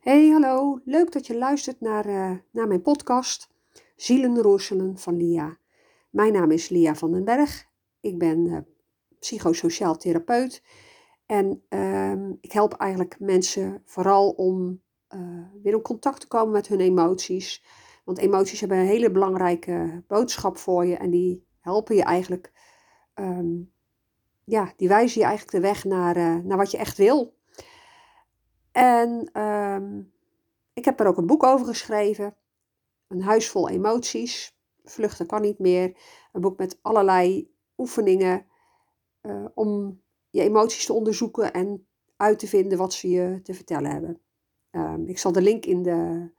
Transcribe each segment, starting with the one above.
Hey, hallo. Leuk dat je luistert naar, uh, naar mijn podcast Zielenroerselen van Lia. Mijn naam is Lia van den Berg. Ik ben uh, psychosociaal therapeut. En uh, ik help eigenlijk mensen vooral om uh, weer in contact te komen met hun emoties. Want emoties hebben een hele belangrijke boodschap voor je. En die helpen je eigenlijk, um, ja, die wijzen je eigenlijk de weg naar, naar wat je echt wil. En ehm, ik heb er ook een boek over geschreven. Een huis vol emoties. Vluchten kan niet meer. Een boek met allerlei oefeningen uh, om je emoties te onderzoeken en uit te vinden wat ze je te vertellen hebben. Um, ik zal de link in de,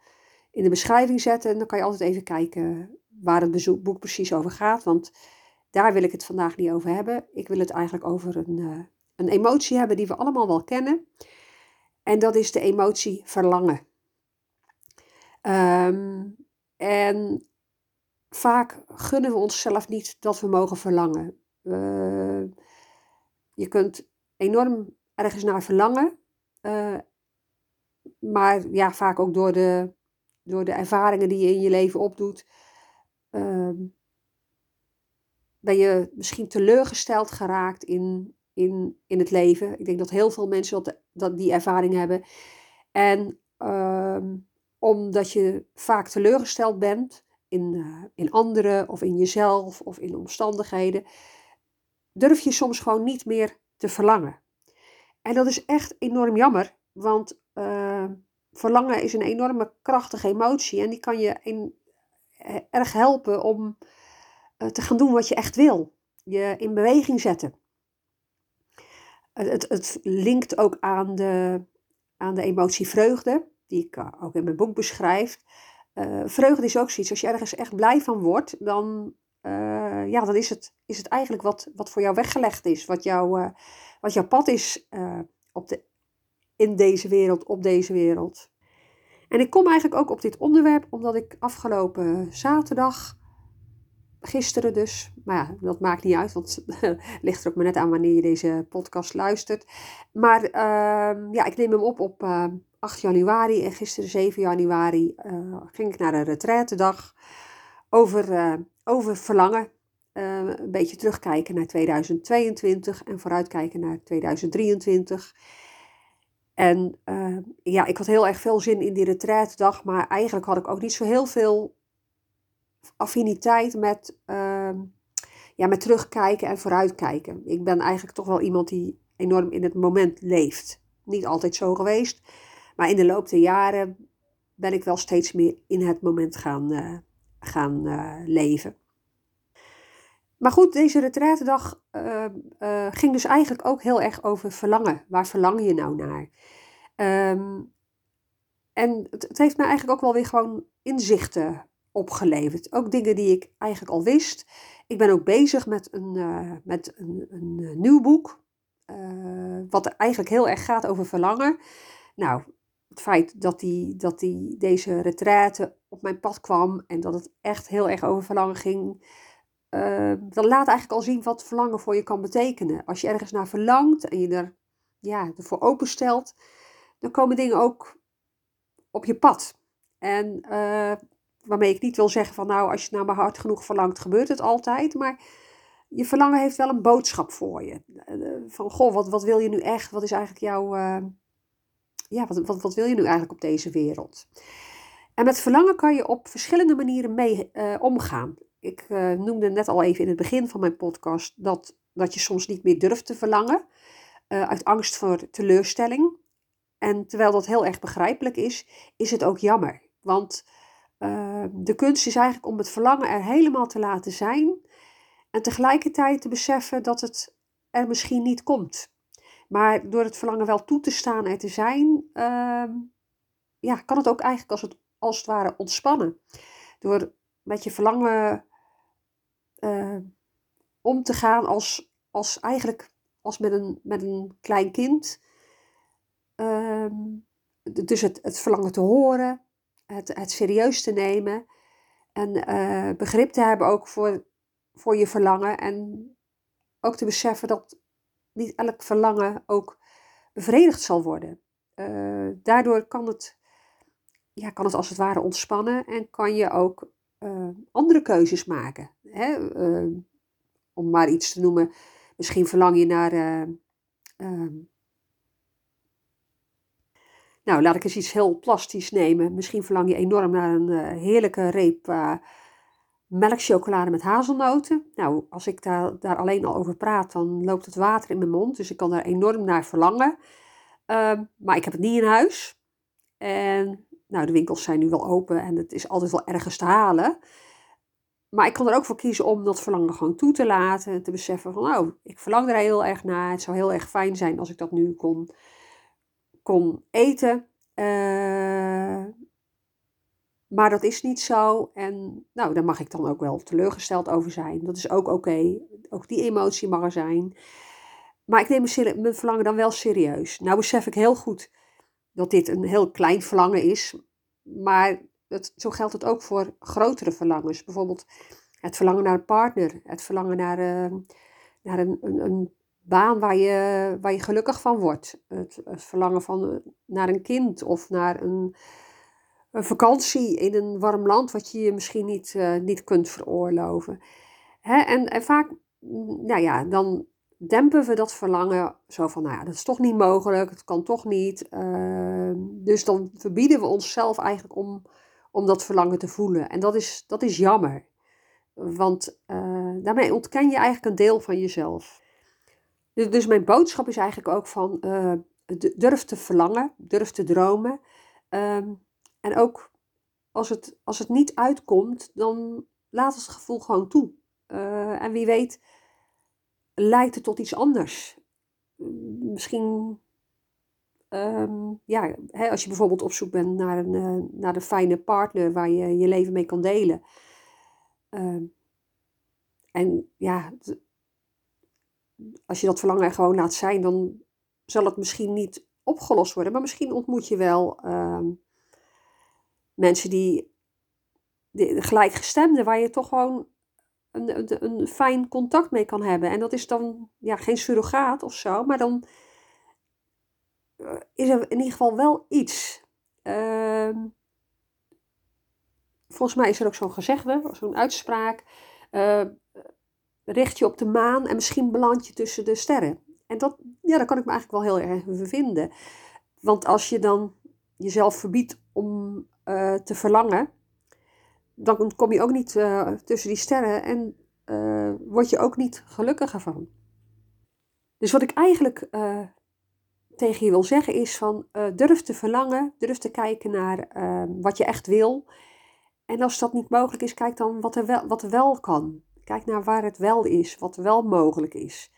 in de beschrijving zetten en dan kan je altijd even kijken waar het boek precies over gaat. Want daar wil ik het vandaag niet over hebben. Ik wil het eigenlijk over een, uh, een emotie hebben die we allemaal wel kennen. En dat is de emotie verlangen. Um, en vaak gunnen we onszelf niet dat we mogen verlangen. Je kunt enorm ergens naar verlangen. Uh, maar ja, vaak ook door de, door de ervaringen die je in je leven opdoet. Uh, ben je misschien teleurgesteld geraakt in, in, in het leven. Ik denk dat heel veel mensen dat, die ervaring hebben. En uh, omdat je vaak teleurgesteld bent in, uh, in anderen of in jezelf of in omstandigheden, durf je soms gewoon niet meer te verlangen. En dat is echt enorm jammer, want uh, verlangen is een enorme krachtige emotie en die kan je in, uh, erg helpen om te gaan doen wat je echt wil. Je in beweging zetten het, het linkt ook aan de, aan de emotie vreugde, die ik eh, ook in mijn boek beschrijf. Uh, vreugde is ook zoiets, als je ergens echt blij van wordt, dan, uh, ja, dan is, het, is het eigenlijk wat, wat voor jou weggelegd is, wat, jou, wat jouw pad is op de, in deze wereld, op deze wereld. En ik kom eigenlijk ook op dit onderwerp omdat ik afgelopen zaterdag gisteren dus. Maar ja, dat maakt niet uit, want ligt er ook maar net aan wanneer je deze podcast luistert. Maar uh, ja, ik neem hem op op uh, ehm, 8 januari en gisteren 7 januari uh, ging ik naar een retraitedag over, eh, over verlangen. een beetje terugkijken naar 2022 en vooruitkijken naar 2023. En ja, ik had heel erg veel zin in die retraitedag, maar eigenlijk had ik ook niet zo heel veel affiniteit met, uh, ja, met terugkijken en vooruitkijken. Ik ben eigenlijk toch wel iemand die enorm in het moment leeft. Niet altijd zo geweest, maar in de loop der jaren ben ik wel steeds meer in het moment gaan, uh, gaan uh, leven. Maar goed, deze retraitedag uh, ging dus eigenlijk ook heel erg over verlangen. Waar verlang je nou naar? Um, en het, het, heeft mij eigenlijk ook wel weer gewoon inzichten opgeleverd. Ook dingen die ik eigenlijk al wist. Ik ben ook bezig met een, uh, met een, een, een, nieuw boek. Uh, wat eigenlijk heel erg gaat over verlangen. Nou, het feit dat, die, dat die, deze retraite op mijn pad kwam en dat het echt heel erg over verlangen ging. Uh, dat laat eigenlijk al zien wat verlangen voor je kan betekenen. Als je ergens naar verlangt en je er, ja, ervoor openstelt, dan komen dingen ook op je pad. En waarmee ik niet wil zeggen van nou, als je naar mijn hart genoeg verlangt, gebeurt het altijd. Maar je verlangen heeft wel een boodschap voor je. Eh, van goh, wat, wat wil je nu echt? Wat is eigenlijk jouw. Uh, ja, wat, wat, wat wil je nu eigenlijk op deze wereld? En met verlangen kan je op verschillende manieren mee omgaan. Ik noemde net al even in het begin van mijn podcast dat, dat je soms niet meer durft te verlangen. uit angst voor teleurstelling. En terwijl dat heel erg begrijpelijk is, is het ook jammer. Want Ehm, de kunst is eigenlijk om het verlangen er helemaal te laten zijn en tegelijkertijd te beseffen dat het er misschien niet komt. Maar door het verlangen wel toe te staan en te zijn, ehm, ja, kan het ook eigenlijk als het, als het ware ontspannen. Door met je verlangen ehm, om te gaan als, als eigenlijk als met een, met een klein kind. dus het, het verlangen te horen, het, het serieus te nemen en uh, begrip te hebben ook voor, voor je verlangen en ook te beseffen dat niet elk verlangen ook bevredigd zal worden. Uh, daardoor kan het ja, kan het als het ware ontspannen en kan je ook andere keuzes maken. Hè? om maar iets te noemen, misschien verlang je naar. Nou, laat ik eens iets heel plastisch nemen. Misschien verlang je enorm naar een heerlijke reep melkchocolade met hazelnoten. Nou, als ik daar, daar alleen al over praat, dan loopt het water in mijn mond. Dus ik kan daar enorm naar verlangen. Ehm, maar ik heb het niet in huis. En nou, de winkels zijn nu wel open en het is altijd wel ergens te halen. Maar ik kan er ook voor kiezen om dat verlangen gewoon toe te laten. En te beseffen van, nou, ik verlang er heel erg naar. Het zou heel erg fijn zijn als ik dat nu kon, kon eten. Uh, maar dat is niet zo. En nou, daar mag ik dan ook wel teleurgesteld over zijn. Dat is ook oké. Ook die emotie mag er zijn. Maar ik neem mijn verlangen dan wel serieus. Nou besef ik heel goed dat dit een heel klein verlangen is. Maar het, zo geldt het ook voor grotere verlangens. Bijvoorbeeld het verlangen naar een partner. Het verlangen naar, uh, naar een, een, een, baan waar je, waar je gelukkig van wordt. Het, het verlangen van, naar een kind of naar een een vakantie in een warm land wat je je misschien niet, uh, niet kunt veroorloven. Hè? En, en vaak, mm, nou ja, dan dempen we dat verlangen zo van, nou ja, dat is toch niet mogelijk, het kan toch niet. Uh, dus dan verbieden we onszelf eigenlijk om, om dat verlangen te voelen. En dat is, dat is jammer, want uh, daarmee ontken je eigenlijk een deel van jezelf. Dus, dus mijn boodschap is eigenlijk ook van, durf te verlangen, durf te dromen. Ehm, en ook als het, als het niet uitkomt, dan laat het gevoel gewoon toe. Uh, en wie weet, leidt het tot iets anders. Misschien, um, ja, hè, als je bijvoorbeeld op zoek bent naar een, uh, naar een fijne partner waar je je leven mee kan delen. Uh, en ja, als je dat verlangen er gewoon laat zijn, dan zal het misschien niet opgelost worden. Maar misschien ontmoet je wel ehm, mensen die, de gelijkgestemden, waar je toch gewoon een, een, fijn contact mee kan hebben. En dat is dan ja, geen surrogaat of zo, maar dan eh, is er in ieder geval wel iets. Uh, volgens mij is er ook zo'n gezegde, zo'n uitspraak. Uh, richt je op de maan en misschien beland je tussen de sterren. En dat, ja, daar kan ik me eigenlijk wel heel erg vinden. Want als je dan jezelf verbiedt om uh, te verlangen, dan kom je ook niet uh, tussen die sterren en uh, word je ook niet gelukkiger van. Dus wat ik eigenlijk tegen je wil zeggen is van durf te verlangen, durf te kijken naar wat je echt wil. En als dat niet mogelijk is, kijk dan wat er, wel, wat er wel kan. Kijk naar waar het wel is, wat wel mogelijk is.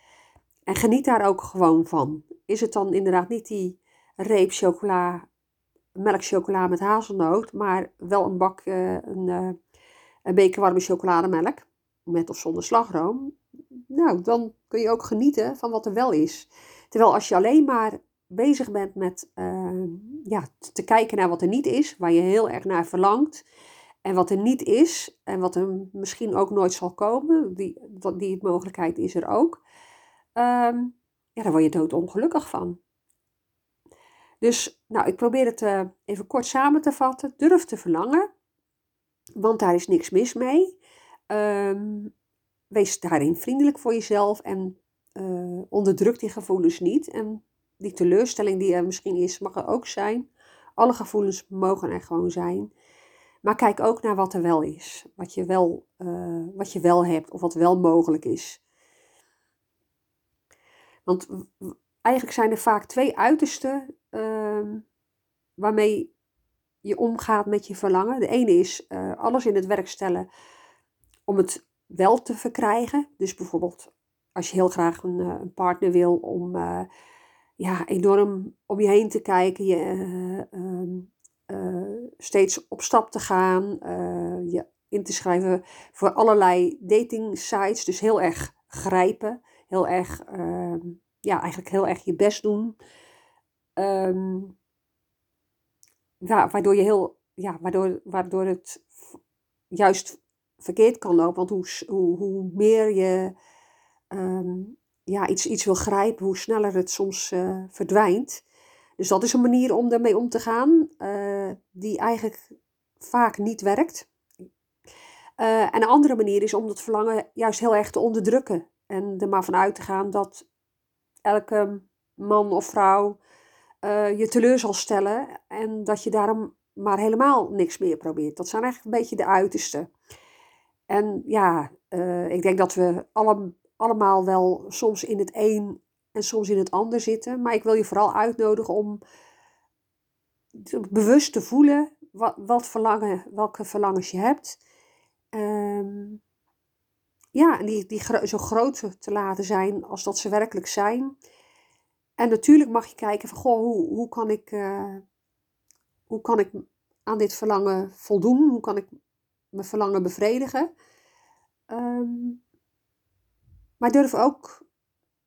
En geniet daar ook gewoon van. Is het dan inderdaad niet die reep chocola melkchocola met hazelnoot, maar wel een bak, uh, een, uh, een beker warme chocolademelk, met of zonder slagroom. Nou, dan kun je ook genieten van wat er wel is. Terwijl als je alleen maar bezig bent met uh, ja, te kijken naar wat er niet is, waar je heel erg naar verlangt, en wat er niet is, en wat er misschien ook nooit zal komen, die, die mogelijkheid is er ook, um, ja, daar word je doodongelukkig van. Dus nou, ik probeer het uh, even kort samen te vatten. Durf te verlangen, want daar is niks mis mee. Um, wees daarin vriendelijk voor jezelf en uh, onderdruk die gevoelens niet. En die teleurstelling die er misschien is, mag er ook zijn. Alle gevoelens mogen er gewoon zijn. Maar kijk ook naar wat er wel is. Wat je wel, uh, wat je wel hebt of wat wel mogelijk is. Want eigenlijk zijn er vaak twee uitersten uh, waarmee je omgaat met je verlangen. De ene is uh, alles in het werk stellen om het wel te verkrijgen. Dus bijvoorbeeld als je heel graag een, uh, een partner wil om ja, enorm om je heen te kijken, je ehm, steeds op stap te gaan, je in te schrijven voor allerlei dating sites. Dus heel erg grijpen, heel erg, ehm, ja, eigenlijk heel erg je best doen. Ja, waardoor je heel, ja, waardoor, waardoor het juist verkeerd kan lopen. Want hoe, hoe, hoe meer je um, ja, iets, iets wil grijpen, hoe sneller het soms uh, verdwijnt. Dus dat is een manier om daarmee om te gaan, die eigenlijk vaak niet werkt. en een andere manier is om dat verlangen juist heel erg te onderdrukken. En er maar vanuit te gaan dat elke man of vrouw je teleur zal stellen. En dat je daarom maar helemaal niks meer probeert. Dat zijn eigenlijk een beetje de uitersten. En ja, ik denk dat we alle, allemaal wel soms in het een en soms in het ander zitten. Maar ik wil je vooral uitnodigen om bewust te voelen wat, wat verlangen, welke verlangens je hebt. Um, ja, en die, die zo groot te laten zijn als dat ze werkelijk zijn. En natuurlijk mag je kijken van, goh, hoe, hoe, kan, ik, uh, hoe kan ik aan dit verlangen voldoen? Hoe kan ik mijn verlangen bevredigen? Um, maar durf ook,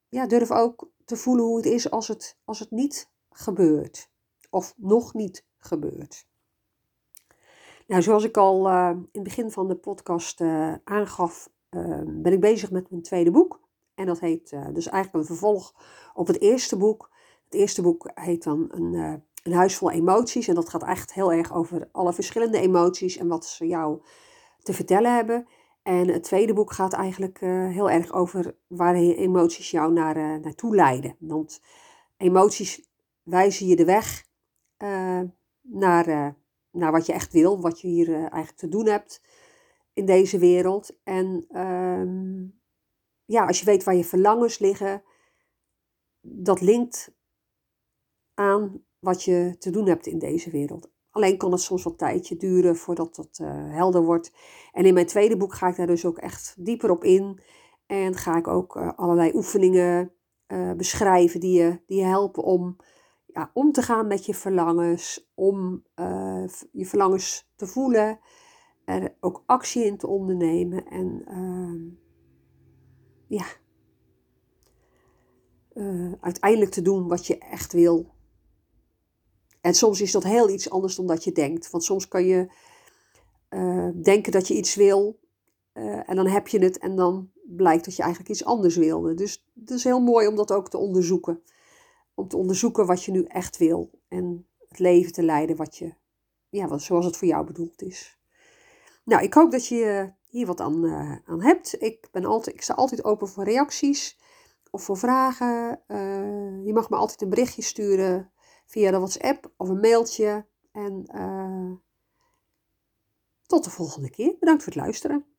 ja, durf ook te voelen hoe het is als het, als het niet gebeurt. Of nog niet gebeurt. Nou, zoals ik al uh, in het begin van de podcast uh, aangaf, uh, ben ik bezig met mijn tweede boek. En dat heet dus eigenlijk een vervolg op het eerste boek. Het eerste boek heet dan een, een huis vol emoties. En dat gaat echt heel erg over alle verschillende emoties en wat ze jou te vertellen hebben. En het tweede boek gaat eigenlijk uh, heel erg over waar emoties jou naar, uh, naartoe leiden. Want emoties wijzen je de weg uh, naar, naar wat je echt wil, wat je hier eigenlijk te doen hebt in deze wereld. En um, ja, als je weet waar je verlangens liggen, dat linkt aan wat je te doen hebt in deze wereld. Alleen kan het soms wat tijdje duren voordat dat uh, helder wordt. En in mijn tweede boek ga ik daar dus ook echt dieper op in. En ga ik ook uh, allerlei oefeningen uh, beschrijven die je, die je helpen om ja, om te gaan met je verlangens. Om je verlangens te voelen. Er ook actie in te ondernemen. En ehm, ja, uiteindelijk te doen wat je echt wil. En soms is dat heel iets anders dan dat je denkt. Want soms kan je uh, denken dat je iets wil uh, en dan heb je het en dan blijkt dat je eigenlijk iets anders wilde. Dus het is heel mooi om dat ook te onderzoeken. Om te onderzoeken wat je nu echt wil en het leven te leiden wat je, ja, wat, zoals het voor jou bedoeld is. Nou, ik hoop dat je hier wat aan, uh, aan hebt. Ik, ben altijd, ik sta altijd open voor reacties of voor vragen. je mag me altijd een berichtje sturen via de WhatsApp of een mailtje. En uh, tot de volgende keer. Bedankt voor het luisteren.